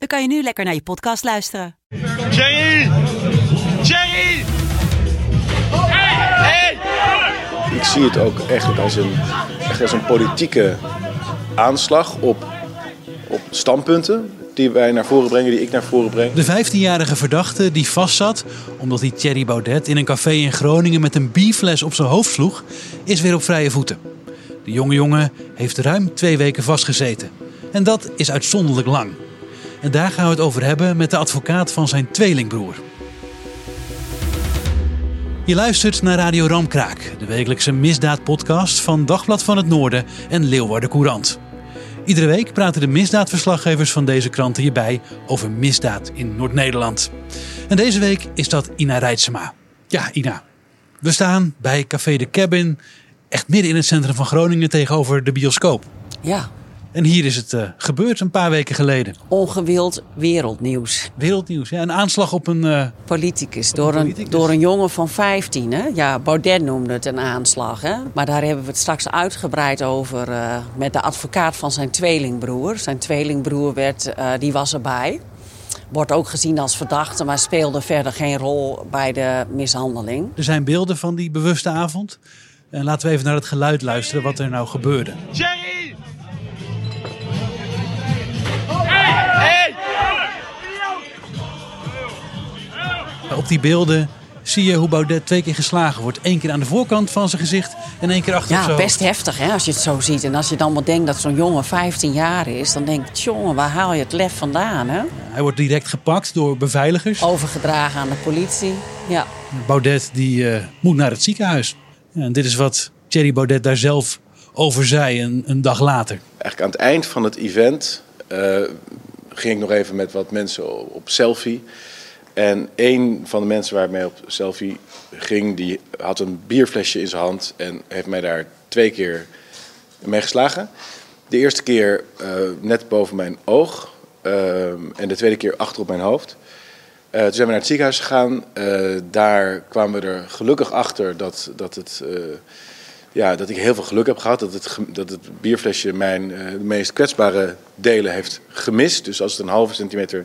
dan kan je nu lekker naar je podcast luisteren. Jerry! Jerry! Hey! Ik zie het ook echt als een, echt als een politieke aanslag op, op standpunten die wij naar voren brengen, die ik naar voren breng. De 15-jarige verdachte die vastzat omdat hij Thierry Baudet in een café in Groningen met een bierfles op zijn hoofd sloeg, is weer op vrije voeten. De jonge jongen heeft ruim twee weken vastgezeten. En dat is uitzonderlijk lang. En daar gaan we het over hebben met de advocaat van zijn tweelingbroer. Je luistert naar Radio Ramkraak, de wekelijkse misdaadpodcast van Dagblad van het Noorden en Leeuwarden Courant. Iedere week praten de misdaadverslaggevers van deze kranten hierbij over misdaad in Noord-Nederland. En deze week is dat Ina Rijtsema. Ja, Ina. We staan bij Café de Cabin, echt midden in het centrum van Groningen tegenover de bioscoop. Ja, En hier is het eh, gebeurd een paar weken geleden. ongewild wereldnieuws. Wereldnieuws. Ja, een aanslag op een. eh, Politicus, door een, politicus. door een jongen van 15. Hè? Ja, Baudet noemde het een aanslag. Hè? Maar daar hebben we het straks uitgebreid over eh, met de advocaat van zijn tweelingbroer. Zijn tweelingbroer werd, eh, die was erbij. Wordt ook gezien als verdachte, maar speelde verder geen rol bij de mishandeling. er zijn beelden van die bewuste avond. En laten we even naar het geluid luisteren wat er nou gebeurde. Jerry! Op die beelden zie je hoe Baudet twee keer geslagen wordt. Eén keer aan de voorkant van zijn gezicht en één keer achter Ja, zijn best hoofd. heftig hè, als je het zo ziet. En als je dan maar denkt dat zo'n jongen 15 jaar is... dan denk je, jongen, waar haal je het lef vandaan? Hè? Hij wordt direct gepakt door beveiligers. Overgedragen aan de politie. Ja. Baudet die eh, moet naar het ziekenhuis. Ja, en dit is wat Thierry Baudet daar zelf over zei een, een dag later. Eigenlijk aan het eind van het event eh, ging ik nog even met wat mensen op selfie. En een van de mensen waar ik mee op selfie ging, die had een bierflesje in zijn hand en heeft mij daar twee keer mee geslagen. De eerste keer eh, net boven mijn oog eh, en de tweede keer achter op mijn hoofd. Eh, toen zijn we naar het ziekenhuis gegaan. Eh, daar kwamen we er gelukkig achter dat, dat, het, ja, dat ik heel veel geluk heb gehad. Dat het, dat het bierflesje mijn de meest kwetsbare delen heeft gemist. Dus als het een halve centimeter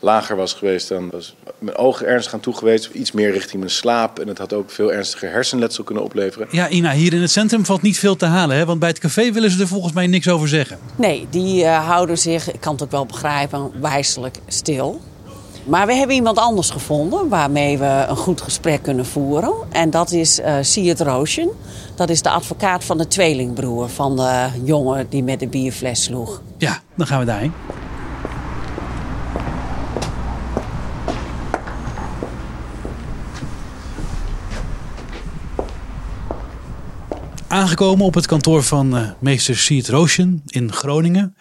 lager was geweest, dan was mijn ogen ernstig aan toe geweest. Iets meer richting mijn slaap. En het had ook veel ernstiger hersenletsel kunnen opleveren. Ja, Ina, hier in het centrum valt niet veel te halen. Hè? Want bij het café willen ze er volgens mij niks over zeggen. Nee, die eh, houden zich, ik kan het ook wel begrijpen, wijselijk stil. Maar we hebben iemand anders gevonden waarmee we een goed gesprek kunnen voeren. En dat is eh Siert Roosjen. Dat is de advocaat van de tweelingbroer van de jongen die met de bierfles sloeg. Ja, dan gaan we daarheen. Aangekomen op het kantoor van eh, meester Siert Roosjen in Groningen.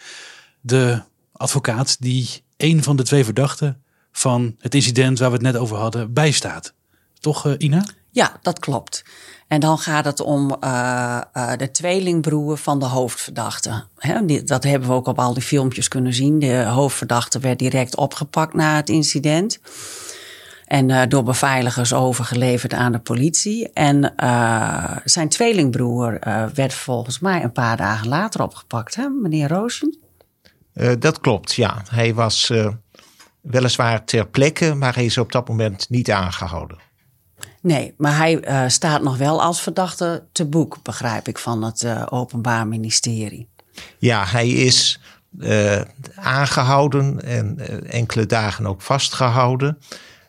De advocaat die een van de twee verdachten van het incident waar we het net over hadden bijstaat. Toch, eh, Ina? Ja, dat klopt. En dan gaat het om eh, de tweelingbroer van de hoofdverdachte. Die- dat hebben we ook op al die filmpjes kunnen zien. De hoofdverdachte werd direct opgepakt na het incident. En eh, door beveiligers overgeleverd aan de politie. En eh, zijn tweelingbroer eh, werd volgens mij een paar dagen later opgepakt, hè, meneer Roosjen? Eh, dat klopt, ja. Hij was weliswaar ter plekke, maar hij is op dat moment niet aangehouden. Nee, maar hij staat nog wel als verdachte te boek, begrijp ik, van het Openbaar Ministerie. Ja, hij is eh, aangehouden en enkele dagen ook vastgehouden.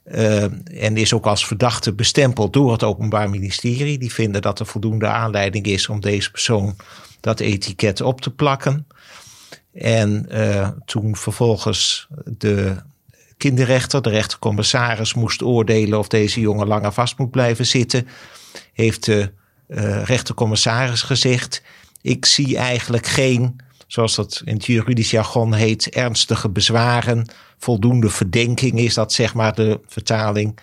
Eh, en is ook als verdachte bestempeld door het Openbaar Ministerie. Die vinden dat er voldoende aanleiding is om deze persoon dat etiket op te plakken. En eh, toen vervolgens de kinderrechter, de rechtercommissaris, moest oordelen of deze jongen langer vast moet blijven zitten, heeft de eh, rechtercommissaris gezegd: Ik zie eigenlijk geen zoals dat in het juridisch jargon heet, ernstige bezwaren, voldoende verdenking is dat zeg maar de vertaling,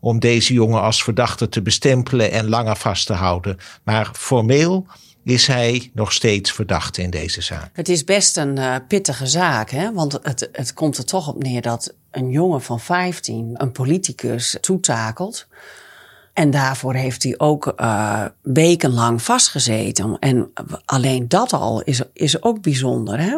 om deze jongen als verdachte te bestempelen en langer vast te houden. Maar formeel is hij nog steeds verdachte in deze zaak. Het is best een uh, pittige zaak, hè? want het, het komt er toch op neer dat een jongen van 15 een politicus toetakelt. En daarvoor heeft hij ook uh, wekenlang vastgezeten. En alleen dat al is, is ook bijzonder. Hè?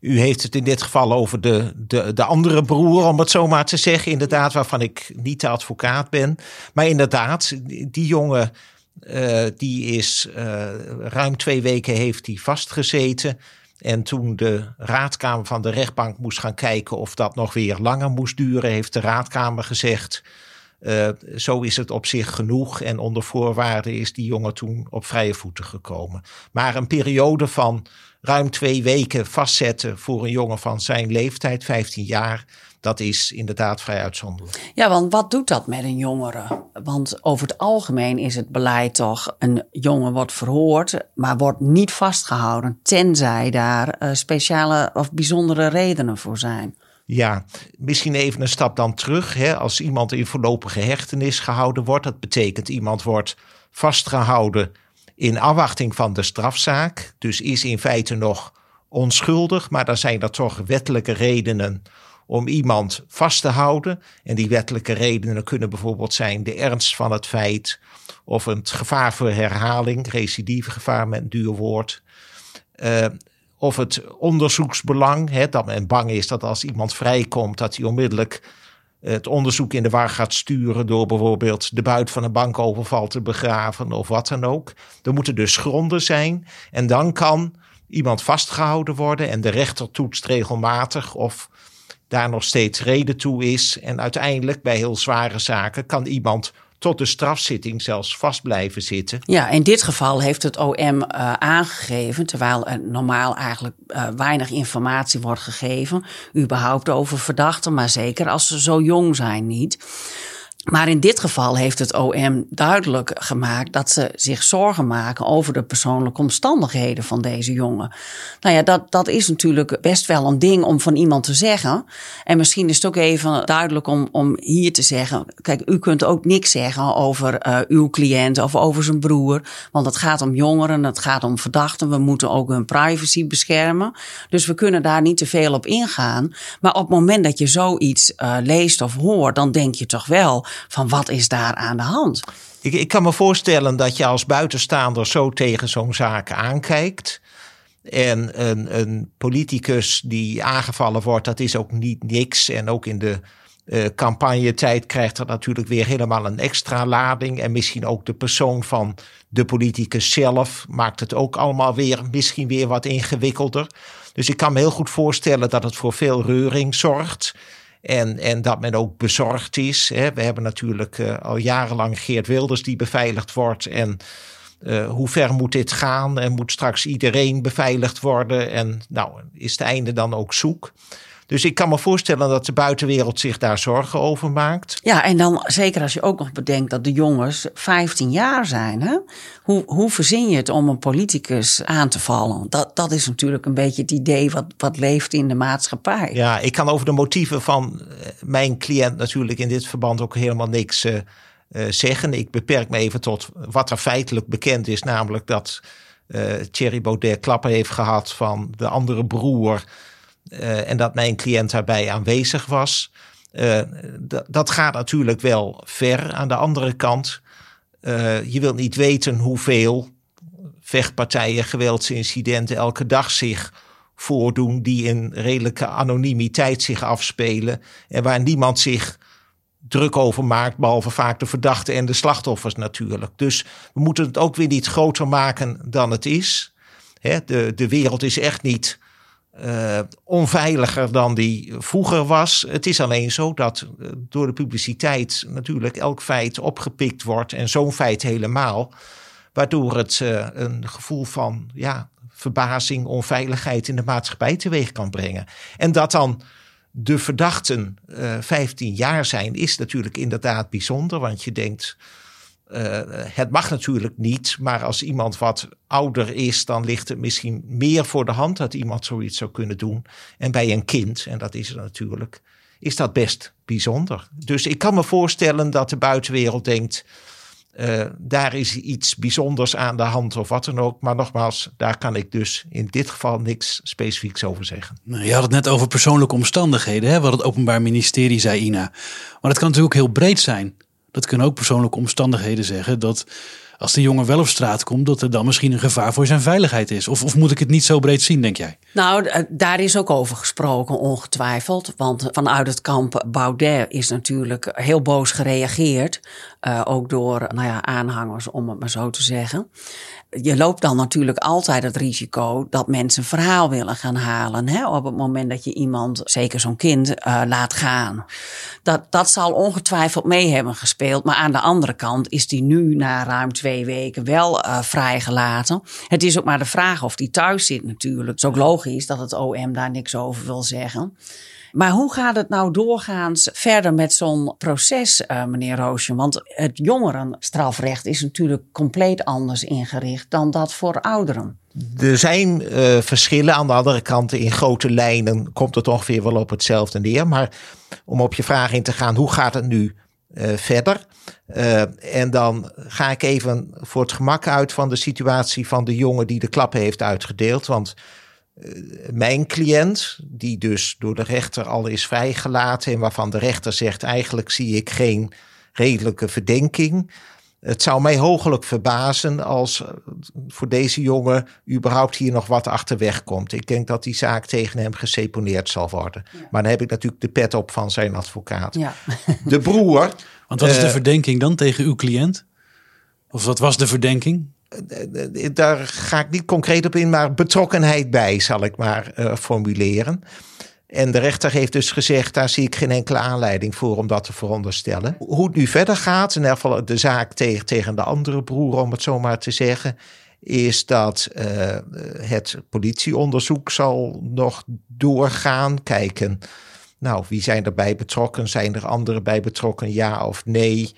U heeft het in dit geval over de, de, de andere broer, om het zo maar te zeggen. Inderdaad, waarvan ik niet de advocaat ben. Maar inderdaad, die jongen uh, die is uh, ruim twee weken heeft hij vastgezeten. En toen de raadkamer van de rechtbank moest gaan kijken of dat nog weer langer moest duren, heeft de raadkamer gezegd. Uh, zo is het op zich genoeg en onder voorwaarden is die jongen toen op vrije voeten gekomen. Maar een periode van ruim twee weken vastzetten voor een jongen van zijn leeftijd, 15 jaar, dat is inderdaad vrij uitzonderlijk. Ja, want wat doet dat met een jongere? Want over het algemeen is het beleid toch: een jongen wordt verhoord, maar wordt niet vastgehouden, tenzij daar uh, speciale of bijzondere redenen voor zijn. Ja, misschien even een stap dan terug. Hè. Als iemand in voorlopige hechtenis gehouden wordt, dat betekent iemand wordt vastgehouden in afwachting van de strafzaak. Dus is in feite nog onschuldig, maar dan zijn er toch wettelijke redenen om iemand vast te houden. En die wettelijke redenen kunnen bijvoorbeeld zijn de ernst van het feit of het gevaar voor herhaling, recidieve gevaar met een duur woord. Uh, of het onderzoeksbelang, hè, dat men bang is dat als iemand vrijkomt, dat hij onmiddellijk het onderzoek in de war gaat sturen door bijvoorbeeld de buit van een bankoverval te begraven of wat dan ook. Er moeten dus gronden zijn en dan kan iemand vastgehouden worden en de rechter toetst regelmatig of daar nog steeds reden toe is. En uiteindelijk bij heel zware zaken kan iemand tot de strafzitting zelfs vast blijven zitten. Ja, in dit geval heeft het OM eh, aangegeven, terwijl er normaal eigenlijk uh, weinig informatie wordt gegeven, überhaupt over verdachten, maar zeker als ze zo jong zijn niet. Maar in dit geval heeft het OM duidelijk gemaakt dat ze zich zorgen maken over de persoonlijke omstandigheden van deze jongen. Nou ja, dat, dat is natuurlijk best wel een ding om van iemand te zeggen. En misschien is het ook even duidelijk om, om hier te zeggen: kijk, u kunt ook niks zeggen over uh, uw cliënt of over zijn broer. Want het gaat om jongeren, het gaat om verdachten. We moeten ook hun privacy beschermen. Dus we kunnen daar niet te veel op ingaan. Maar op het moment dat je zoiets uh, leest of hoort, dan denk je toch wel van wat is daar aan de hand? Ik, ik kan me voorstellen dat je als buitenstaander zo tegen zo'n zaak aankijkt. En een, een, politicus die aangevallen wordt, dat is ook niet niks. En ook in de uh, campagnetijd krijgt dat natuurlijk weer helemaal een extra lading. En misschien ook de persoon van de politicus zelf maakt het ook allemaal weer misschien weer wat ingewikkelder. Dus ik kan me heel goed voorstellen dat het voor veel reuring zorgt. En, en dat men ook bezorgd is. Hè. We hebben natuurlijk uh, al jarenlang Geert Wilders die beveiligd wordt. En uh, hoe ver moet dit gaan? En moet straks iedereen beveiligd worden? En nou, is het einde dan ook zoek? Dus ik kan me voorstellen dat de buitenwereld zich daar zorgen over maakt. Ja, en dan zeker als je ook nog bedenkt dat de jongens 15 jaar zijn. Hè? Hoe, hoe verzin je het om een politicus aan te vallen? Dat, dat is natuurlijk een beetje het idee wat, wat leeft in de maatschappij. Ja, ik kan over de motieven van eh, mijn cliënt natuurlijk in dit verband ook helemaal niks uh, uh, zeggen. Ik beperk me even tot wat er feitelijk bekend is, namelijk dat uh, Thierry Baudet klappen heeft gehad van de andere broer. Uh, en dat mijn cliënt daarbij aanwezig was. Uh, dat gaat natuurlijk wel ver. Aan de andere kant, uh, je wilt niet weten hoeveel vechtpartijen, geweldsincidenten elke dag zich voordoen die in redelijke anonimiteit zich afspelen en waar niemand zich druk over maakt, behalve vaak de verdachten en de slachtoffers natuurlijk. Dus we moeten het ook weer niet groter maken dan het is. Hè, de, de wereld is echt niet uh, onveiliger dan die vroeger was. Het is alleen zo dat uh, door de publiciteit natuurlijk elk feit opgepikt wordt en zo'n feit helemaal, waardoor het uh, een gevoel van ja, verbazing, onveiligheid in de maatschappij teweeg kan brengen. En dat dan de verdachten 15 jaar zijn, is natuurlijk inderdaad bijzonder, want je denkt Uh, het mag natuurlijk niet, maar als iemand wat ouder is, dan ligt het misschien meer voor de hand dat iemand zoiets zou kunnen doen. En bij een kind, en dat is het natuurlijk, is dat best bijzonder. Dus ik kan me voorstellen dat de buitenwereld denkt, uh, daar is iets bijzonders aan de hand of wat dan ook. Maar nogmaals, daar kan ik dus in dit geval niks specifieks over zeggen. Nou, je had het net over persoonlijke omstandigheden, hè, wat het Openbaar Ministerie zei, Ina. Maar het kan natuurlijk heel breed zijn. Dat kunnen ook persoonlijke omstandigheden zeggen dat als de jongen wel op straat komt, dat er dan misschien een gevaar voor zijn veiligheid is? Of, of moet ik het niet zo breed zien, denk jij? Nou, eh, daar is ook over gesproken, ongetwijfeld. Want vanuit het kamp Baudet is natuurlijk heel boos gereageerd. Uh, ook door nou ja, aanhangers, om het maar zo te zeggen je loopt dan natuurlijk altijd het risico dat mensen een verhaal willen gaan halen. Hè? Op het moment dat je iemand, zeker zo'n kind, uh, laat gaan. Dat, dat zal ongetwijfeld mee hebben gespeeld. Maar aan de andere kant is die nu na ruim twee weken wel uh, vrijgelaten. Het is ook maar de vraag of die thuis zit natuurlijk. Het is ook logisch dat het OM daar niks over wil zeggen. Maar hoe gaat het nou doorgaans verder met zo'n proces, uh, meneer Roosje? Want het jongerenstrafrecht is natuurlijk compleet anders ingericht dan dat voor ouderen. Er zijn uh, verschillen. Aan de andere kant, in grote lijnen komt het ongeveer wel op hetzelfde neer. Maar om op je vraag in te gaan, hoe gaat het nu uh, verder? Uh, en dan ga ik even voor het gemak uit van de situatie van de jongen die de klappen heeft uitgedeeld. Want eh, mijn cliënt, die dus door de rechter al is vrijgelaten en waarvan de rechter zegt eigenlijk zie ik geen redelijke verdenking. Het zou mij hoogelijk verbazen als eh, voor deze jongen überhaupt hier nog wat achterweg komt. Ik denk dat die zaak tegen hem geseponeerd zal worden. Maar dan heb ik natuurlijk de pet op van zijn advocaat. Ja. De broer. Want wat is de uh, verdenking dan tegen uw cliënt? Of wat was de verdenking? daar ga ik niet concreet op in, maar betrokkenheid bij, zal ik maar uh, formuleren. En de rechter heeft dus gezegd, daar zie ik geen enkele aanleiding voor om dat te veronderstellen. Hoe het nu verder gaat, in ieder geval de zaak tegen, tegen de andere broer, om het zo maar te zeggen, is dat uh, het politieonderzoek zal nog doorgaan. Kijken nou, wie zijn erbij betrokken? Zijn er anderen bij betrokken? Ja of nee?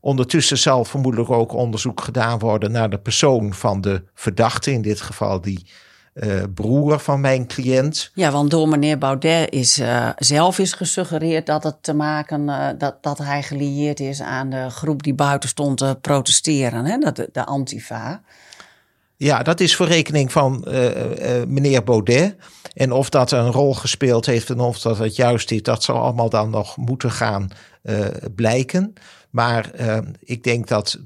Ondertussen zal vermoedelijk ook onderzoek gedaan worden naar de persoon van de verdachte, in dit geval die uh, broer van mijn cliënt. Ja, want door meneer Baudet is uh, zelf is gesuggereerd dat het te maken uh, dat, dat hij gelieerd is aan de groep die buiten stond te protesteren, hè? Dat, de Antifa. Ja, dat is voor rekening van meneer Baudet. En of dat een rol gespeeld heeft en of dat het juist is, dat zal allemaal dan nog moeten gaan blijken. Maar uh, ik denk dat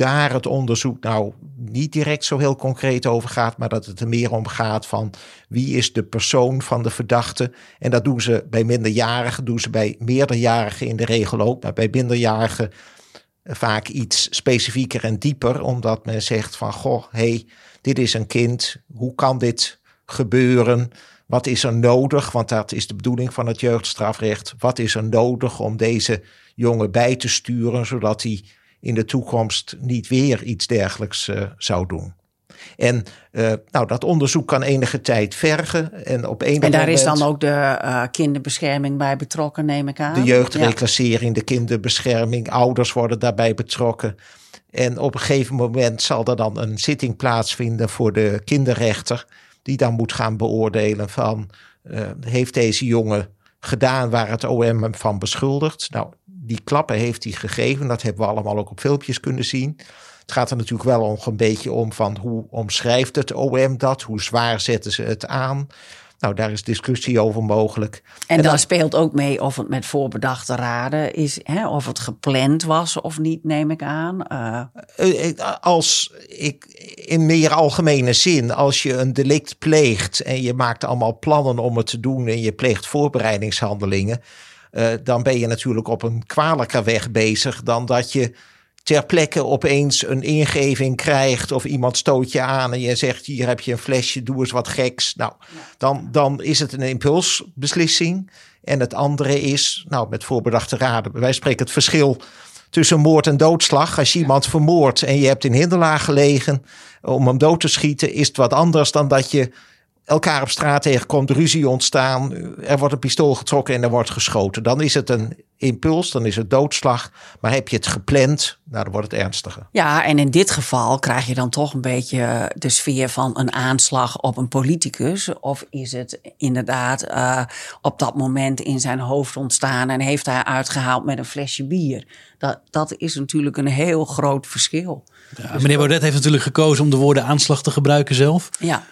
daar het onderzoek nou niet direct zo heel concreet over gaat, maar dat het er meer om gaat van wie is de persoon van de verdachte. En dat doen ze bij minderjarigen, doen ze bij meerderjarigen in de regel ook, maar bij minderjarigen vaak iets specifieker en dieper, omdat men zegt van goh, hey, dit is een kind, hoe kan dit gebeuren? Wat is er nodig? Want dat is de bedoeling van het jeugdstrafrecht. Wat is er nodig om deze jongen bij te sturen, zodat hij in de toekomst niet weer iets dergelijks uh, zou doen? En uh, nou, dat onderzoek kan enige tijd vergen. En, op een en daar moment, is dan ook de uh, kinderbescherming bij betrokken, neem ik aan. De jeugdreclassering, ja. de kinderbescherming, ouders worden daarbij betrokken. En op een gegeven moment zal er dan een zitting plaatsvinden voor de kinderrechter die dan moet gaan beoordelen van uh, heeft deze jongen gedaan waar het OM hem van beschuldigt. Nou, die klappen heeft hij gegeven. Dat hebben we allemaal ook op filmpjes kunnen zien. Het gaat er natuurlijk wel nog een beetje om van hoe omschrijft het OM dat? Hoe zwaar zetten ze het aan? Nou, daar is discussie over mogelijk. En, en dan speelt ook mee of het met voorbedachte raden is, hè, of het gepland was of niet, neem ik aan. Uh. Als ik in meer algemene zin, als je een delict pleegt en je maakt allemaal plannen om het te doen en je pleegt voorbereidingshandelingen, dan ben je natuurlijk op een kwalijker weg bezig dan dat je ter plekke opeens een ingeving krijgt of iemand stoot je aan en je zegt hier heb je een flesje, doe eens wat geks. Nou, dan, dan is het een impulsbeslissing. En het andere is, nou met voorbedachte raden, wij spreken het verschil tussen moord en doodslag. Als je iemand vermoordt en je hebt in hinderlaag gelegen om hem dood te schieten, is het wat anders dan dat je elkaar op straat tegenkomt, ruzie ontstaan, er wordt een pistool getrokken en er wordt geschoten. Dan is het een impuls, dan is het doodslag. Maar heb je het gepland, nou, dan wordt het ernstiger. Ja, en in dit geval krijg je dan toch een beetje de sfeer van een aanslag op een politicus. Of is het inderdaad uh, op dat moment in zijn hoofd ontstaan en heeft hij uitgehaald met een flesje bier? Dat, dat is natuurlijk een heel groot verschil. Ja, meneer Baudet heeft natuurlijk gekozen om de woorden aanslag te gebruiken zelf. Ja.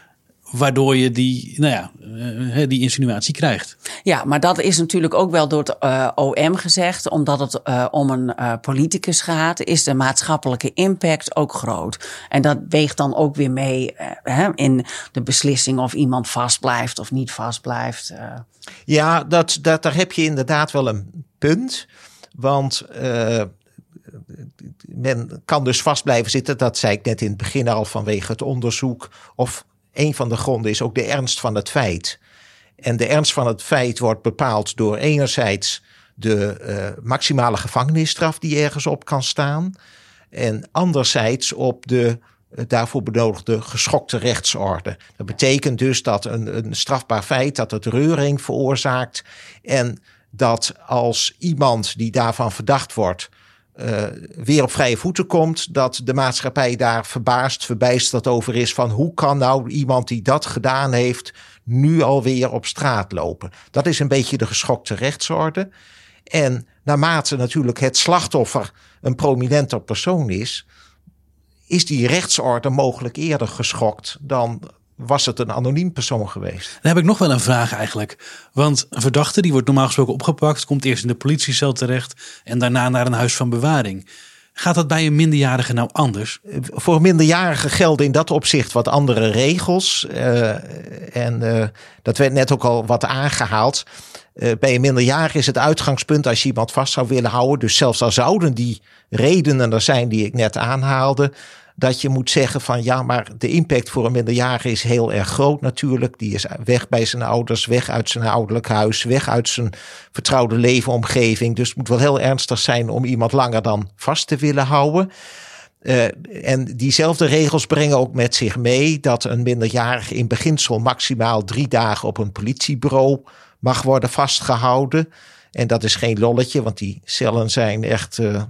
Waardoor je die, nou ja, uh, die insinuatie krijgt. Ja, maar dat is natuurlijk ook wel door het uh, OM gezegd. Omdat het uh, om een politicus gaat, is de maatschappelijke impact ook groot. En dat weegt dan ook weer mee in de beslissing of iemand vastblijft of niet vastblijft. Ja, dat, dat, daar heb je inderdaad wel een punt. Want men kan dus vast blijven zitten. Dat zei ik net in het begin al vanwege het onderzoek. Of een van de gronden is ook de ernst van het feit. En de ernst van het feit wordt bepaald door enerzijds de uh, maximale gevangenisstraf die ergens op kan staan. En anderzijds op de uh, daarvoor benodigde geschokte rechtsorde. Dat betekent dus dat een, een strafbaar feit dat het reuring veroorzaakt. En dat als iemand die daarvan verdacht wordt uh, weer op vrije voeten komt, dat de maatschappij daar verbaasd, verbijsterd over is van hoe kan nou iemand die dat gedaan heeft nu alweer op straat lopen. Dat is een beetje de geschokte rechtsorde. En naarmate natuurlijk het slachtoffer een prominenter persoon is, is die rechtsorde mogelijk eerder geschokt dan was het een anoniem persoon geweest. Dan heb ik nog wel een vraag eigenlijk. Want een verdachte die wordt normaal gesproken opgepakt, komt eerst in de politiecel terecht en daarna naar een huis van bewaring. Gaat dat bij een minderjarige nou anders? Voor minderjarigen gelden in dat opzicht wat andere regels. Uh, en uh, dat werd net ook al wat aangehaald. Uh, bij een minderjarige is het uitgangspunt als je iemand vast zou willen houden. Dus zelfs al zouden die redenen er zijn die ik net aanhaalde dat je moet zeggen van ja, maar de impact voor een minderjarige is heel erg groot natuurlijk. Die is weg bij zijn ouders, weg uit zijn ouderlijk huis, weg uit zijn vertrouwde leefomgeving. Dus het moet wel heel ernstig zijn om iemand langer dan vast te willen houden. Uh, en diezelfde regels brengen ook met zich mee dat een minderjarige in beginsel maximaal drie dagen op een politiebureau mag worden vastgehouden. En dat is geen lolletje, want die cellen zijn echt uh,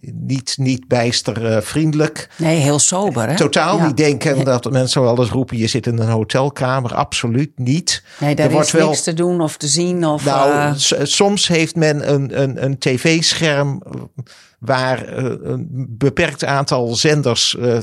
niet, niet bijster uh, vriendelijk. Nee, heel sober. Hè? Totaal ja. niet denken dat mensen wel eens roepen: je zit in een hotelkamer. Absoluut niet. Nee, daar er wordt wel... niks te doen of te zien. Of, nou, uh... soms heeft men een, een, een tv-scherm waar uh, een beperkt aantal zenders uh,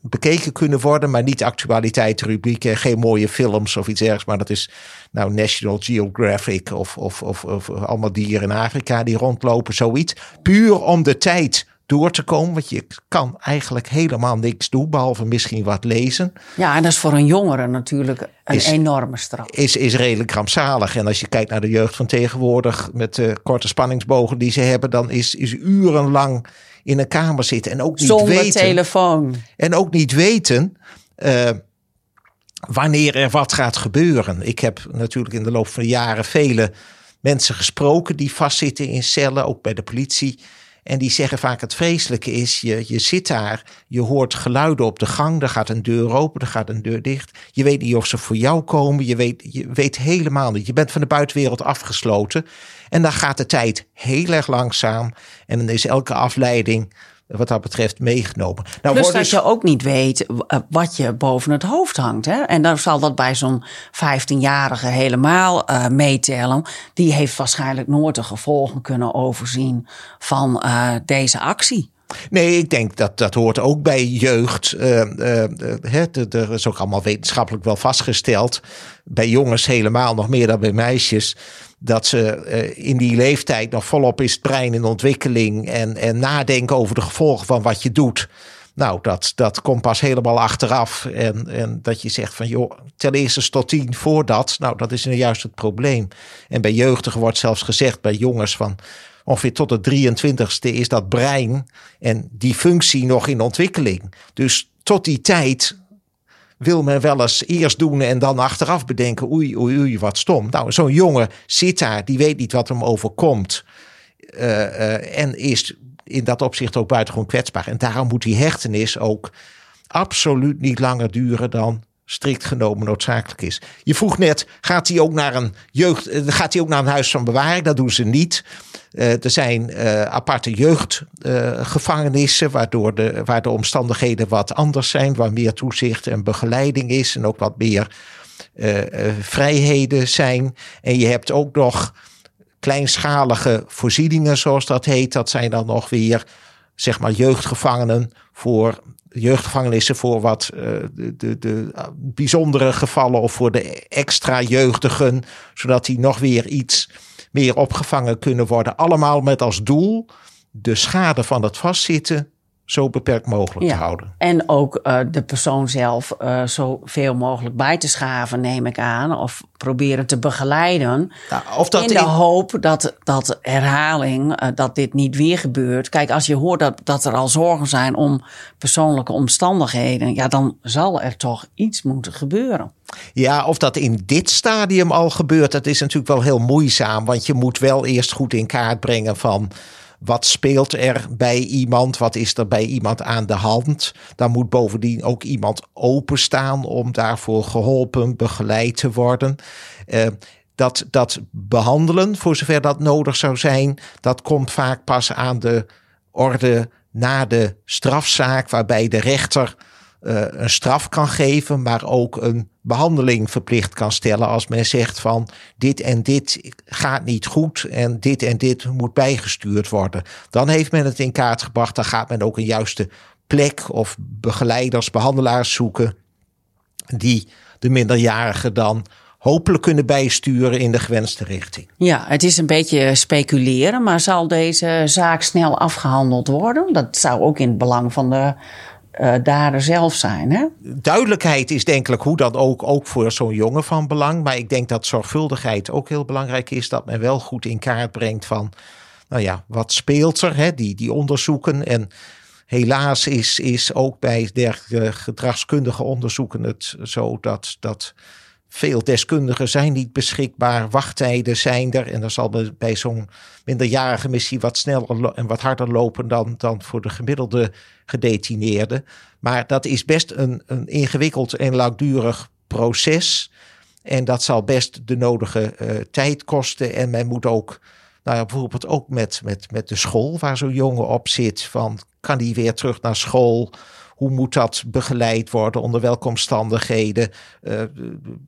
bekeken kunnen worden, maar niet actualiteitsrubrieken, geen mooie films of iets ergs. Maar dat is nou National Geographic of, of, of, of allemaal dieren in Afrika die rondlopen, zoiets. Puur om de tijd door te komen. Want je kan eigenlijk helemaal niks doen, behalve misschien wat lezen. Ja, en dat is voor een jongere natuurlijk een is, enorme straf. Is, is redelijk rampzalig. En als je kijkt naar de jeugd van tegenwoordig, met de korte spanningsbogen die ze hebben, dan is, is urenlang in een kamer zitten en ook niet Zonder weten. telefoon. En ook niet weten. Uh, wanneer er wat gaat gebeuren. Ik heb natuurlijk in de loop van de jaren vele mensen gesproken die vastzitten in cellen, ook bij de politie. En die zeggen vaak het vreselijke is, je, je zit daar, je hoort geluiden op de gang, er gaat een deur open, er gaat een deur dicht. Je weet niet of ze voor jou komen, je weet, je weet helemaal niet. Je bent van de buitenwereld afgesloten. En dan gaat de tijd heel erg langzaam en dan is elke afleiding wat dat betreft meegenomen. Nou, Plus dat je ook niet weet wat je boven het hoofd hangt. Hè? En dan zal dat bij zo'n 15-jarige helemaal uh, meetellen. Die heeft waarschijnlijk nooit de gevolgen kunnen overzien van uh, deze actie. Nee, ik denk dat dat hoort ook bij jeugd. Uh, er is ook allemaal wetenschappelijk wel vastgesteld. Bij jongens helemaal nog meer dan bij meisjes dat ze in die leeftijd nog volop is het brein in ontwikkeling en, en nadenken over de gevolgen van wat je doet. Nou, dat, dat komt pas helemaal achteraf. En, en dat je zegt van, joh, ten eerste tot tien voordat. Nou, dat is nou juist het probleem. En bij jeugdigen wordt zelfs gezegd, bij jongens van ongeveer tot de 23ste is dat brein en die functie nog in ontwikkeling. Dus tot die tijd wil men wel eens eerst doen en dan achteraf bedenken, oei, oei, oei, wat stom. Nou, zo'n jongen zit daar, die weet niet wat hem overkomt. Uh, uh, en is in dat opzicht ook buitengewoon kwetsbaar. En daarom moet die hechtenis ook absoluut niet langer duren dan strikt genomen noodzakelijk is. Je vroeg net, gaat hij ook naar een jeugd, eh, gaat hij ook naar een huis van bewaring? Dat doen ze niet. Uh, er zijn uh, aparte jeugdgevangenissen, uh, waardoor de, waar de omstandigheden wat anders zijn, waar meer toezicht en begeleiding is en ook wat meer vrijheden zijn. En je hebt ook nog kleinschalige voorzieningen, zoals dat heet. Dat zijn dan nog weer, zeg maar, jeugdgevangenen voor jeugdgevangenissen voor wat uh, de, de, de, bijzondere gevallen of voor de extra jeugdigen, zodat die nog weer iets meer opgevangen kunnen worden. Allemaal met als doel de schade van het vastzitten zo beperkt mogelijk te houden. En ook uh, de persoon zelf uh, zoveel mogelijk bij te schaven, neem ik aan. Of proberen te begeleiden. Nou, of dat in de hoop dat, dat herhaling, uh, dat dit niet weer gebeurt. Kijk, als je hoort dat, dat er al zorgen zijn om persoonlijke omstandigheden. Ja, dan zal er toch iets moeten gebeuren. Ja, of dat in dit stadium al gebeurt, dat is natuurlijk wel heel moeizaam. Want je moet wel eerst goed in kaart brengen van wat speelt er bij iemand? Wat is er bij iemand aan de hand? Dan moet bovendien ook iemand openstaan om daarvoor geholpen, begeleid te worden. Uh, dat, dat behandelen, voor zover dat nodig zou zijn, dat komt vaak pas aan de orde na de strafzaak, waarbij de rechter uh, een straf kan geven, maar ook een behandeling verplicht kan stellen als men zegt van dit en dit gaat niet goed en dit en dit moet bijgestuurd worden. Dan heeft men het in kaart gebracht, dan gaat men ook een juiste plek of begeleiders, behandelaars zoeken die de minderjarige dan hopelijk kunnen bijsturen in de gewenste richting. Ja, het is een beetje speculeren, maar zal deze zaak snel afgehandeld worden? Dat zou ook in het belang van de uh, zelf zijn. Hè? Duidelijkheid is denk ik hoe dan ook, ook voor zo'n jongen van belang. Maar ik denk dat zorgvuldigheid ook heel belangrijk is. Dat men wel goed in kaart brengt van, nou ja, wat speelt er? Hè? Die, die onderzoeken. En helaas is, is ook bij dergelijke gedragskundige onderzoeken het zo dat. dat veel deskundigen zijn niet beschikbaar. Wachttijden zijn er. En dan zal bij zo'n minderjarige missie wat sneller en wat harder lopen dan, dan voor de gemiddelde gedetineerde. Maar dat is best een, een ingewikkeld en langdurig proces. En dat zal best de nodige uh, tijd kosten. En men moet ook, nou ja, bijvoorbeeld ook met, met, met de school waar zo'n jongen op zit. Van kan die weer terug naar school? Hoe moet dat begeleid worden? Onder welke omstandigheden? Uh,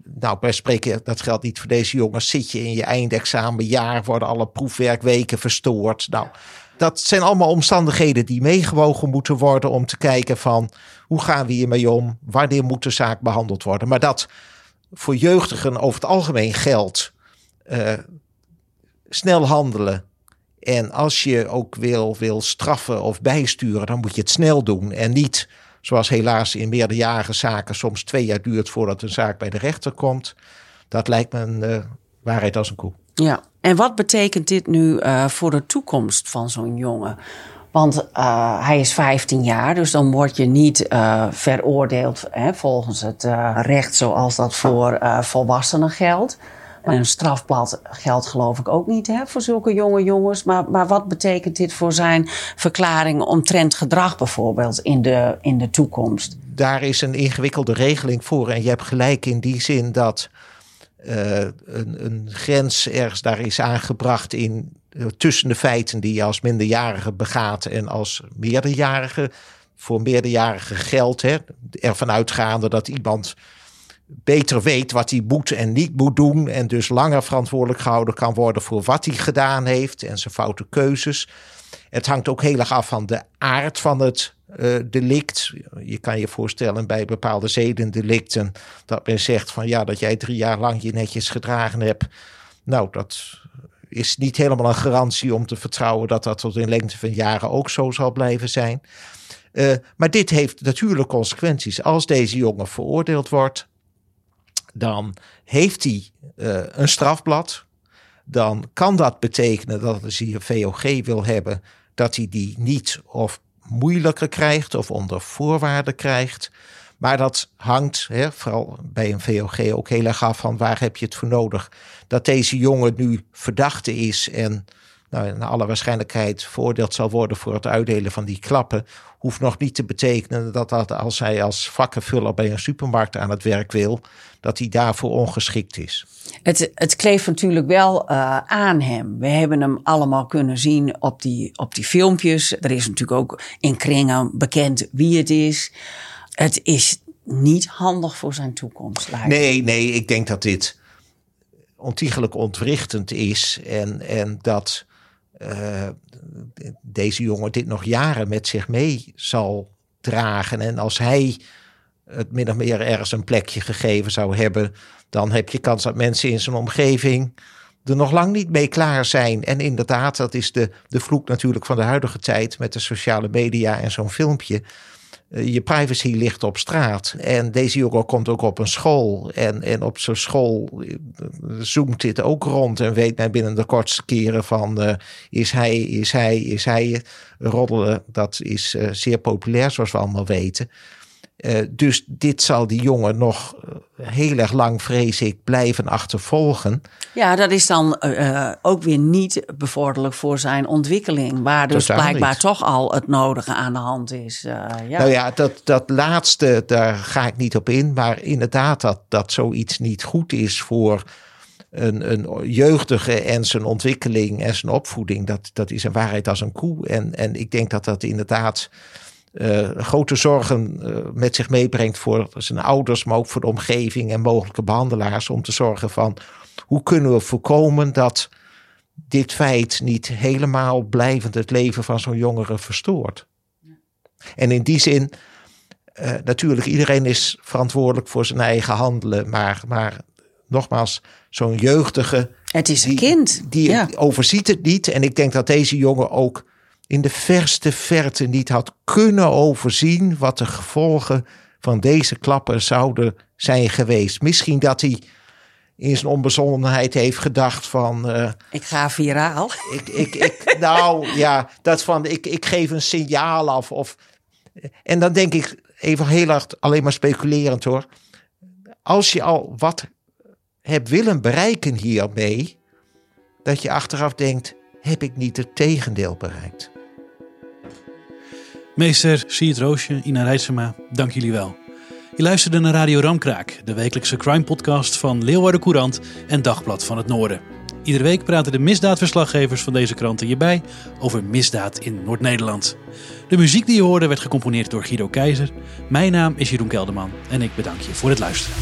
nou, bij spreken, dat geldt niet voor deze jongens. Zit je in je eindexamenjaar, worden alle proefwerkweken verstoord? Nou, dat zijn allemaal omstandigheden die meegewogen moeten worden om te kijken van hoe gaan we hiermee om? Wanneer moet de zaak behandeld worden? Maar dat voor jeugdigen over het algemeen geldt. Uh, snel handelen, en als je ook wil, wil straffen of bijsturen, dan moet je het snel doen. En niet, zoals helaas in meerderjarige zaken, soms twee jaar duurt voordat een zaak bij de rechter komt. Dat lijkt me een uh, waarheid als een koe. Ja, en wat betekent dit nu uh, voor de toekomst van zo'n jongen? Want uh, hij is 15 jaar, dus dan word je niet veroordeeld hè, volgens het recht zoals dat voor volwassenen geldt. Een strafblad geldt geloof ik ook niet hè, voor zulke jonge jongens. Maar, maar wat betekent dit voor zijn verklaring omtrent gedrag bijvoorbeeld in de, in de toekomst? Daar is een ingewikkelde regeling voor. En je hebt gelijk in die zin dat uh, een, een grens ergens daar is aangebracht in uh, tussen de feiten die je als minderjarige begaat en als meerderjarige. Voor meerderjarige geldt, hè, ervan uitgaande dat iemand beter weet wat hij moet en niet moet doen. En dus langer verantwoordelijk gehouden kan worden voor wat hij gedaan heeft en zijn foute keuzes. Het hangt ook heel erg af van de aard van het uh, delict. Je kan je voorstellen bij bepaalde zedendelicten dat men zegt van ja, dat jij drie jaar lang je netjes gedragen hebt. Nou, dat is niet helemaal een garantie om te vertrouwen dat dat tot in lengte van jaren ook zo zal blijven zijn. Uh, maar dit heeft natuurlijk consequenties. Als deze jongen veroordeeld wordt, dan heeft hij uh, een strafblad. Dan kan dat betekenen dat als hij een VOG wil hebben, dat hij die niet of moeilijker krijgt of onder voorwaarden krijgt. Maar dat hangt, hè, vooral bij een VOG, ook heel erg af van waar heb je het voor nodig. Dat deze jongen nu verdachte is en nou, naar alle waarschijnlijkheid veroordeeld zal worden voor het uitdelen van die klappen, hoeft nog niet te betekenen dat, dat als hij als vakkenvuller bij een supermarkt aan het werk wil, dat hij daarvoor ongeschikt is. Het, het kleeft natuurlijk wel uh, aan hem. We hebben hem allemaal kunnen zien op die, op die filmpjes. Er is natuurlijk ook in kringen bekend wie het is. Het is niet handig voor zijn toekomst. Nee, nee, ik denk dat dit ontiegelijk ontwrichtend is. En, en dat uh, deze jongen dit nog jaren met zich mee zal dragen. En als hij het min of meer ergens een plekje gegeven zou hebben, dan heb je kans dat mensen in zijn omgeving er nog lang niet mee klaar zijn. En inderdaad, dat is de, de vloek natuurlijk van de huidige tijd met de sociale media en zo'n filmpje. Eh, je privacy ligt op straat. En deze jongen komt ook op een school. En, en op zo'n school eh, zoomt dit ook rond. En weet men binnen de kortste keren van uh, is hij, is hij, is hij. Roddelen, dat is zeer populair zoals we allemaal weten. Uh, dus dit zal die jongen nog heel erg lang, vrees ik, blijven achtervolgen. Ja, dat is dan uh, ook weer niet bevorderlijk voor zijn ontwikkeling. Waar dus Totaal blijkbaar niet. toch al het nodige aan de hand is. Uh, ja. Nou ja, dat, dat laatste, daar ga ik niet op in. Maar inderdaad, dat, dat zoiets niet goed is voor een, een jeugdige en zijn ontwikkeling en zijn opvoeding. Dat, dat is een waarheid als een koe. En, en ik denk dat dat inderdaad uh, grote zorgen uh, met zich meebrengt voor zijn ouders, maar ook voor de omgeving en mogelijke behandelaars. Om te zorgen van hoe kunnen we voorkomen dat dit feit niet helemaal blijvend het leven van zo'n jongere verstoort. En in die zin, uh, natuurlijk, iedereen is verantwoordelijk voor zijn eigen handelen, maar, maar nogmaals, zo'n jeugdige. Het is een die, kind. Die ja. overziet het niet. En ik denk dat deze jongen ook in de verste verte niet had kunnen overzien wat de gevolgen van deze klappen zouden zijn geweest. Misschien dat hij in zijn onbezonnenheid heeft gedacht van... Uh, ik ga viraal. Ik, ik, ik, nou ja, dat van ik, ik geef een signaal af. Of, en dan denk ik even heel hard, alleen maar speculerend hoor. Als je al wat hebt willen bereiken hiermee... dat je achteraf denkt, heb ik niet het tegendeel bereikt. Meester Siert Roosje, Ina Rijtsema, dank jullie wel. Je luisterde naar Radio Ramkraak, de wekelijkse crime podcast van Leeuwarden Courant en Dagblad van het Noorden. Iedere week praten de misdaadverslaggevers van deze kranten hierbij over misdaad in Noord-Nederland. De muziek die je hoorde werd gecomponeerd door Guido Keizer. Mijn naam is Jeroen Kelderman en ik bedank je voor het luisteren.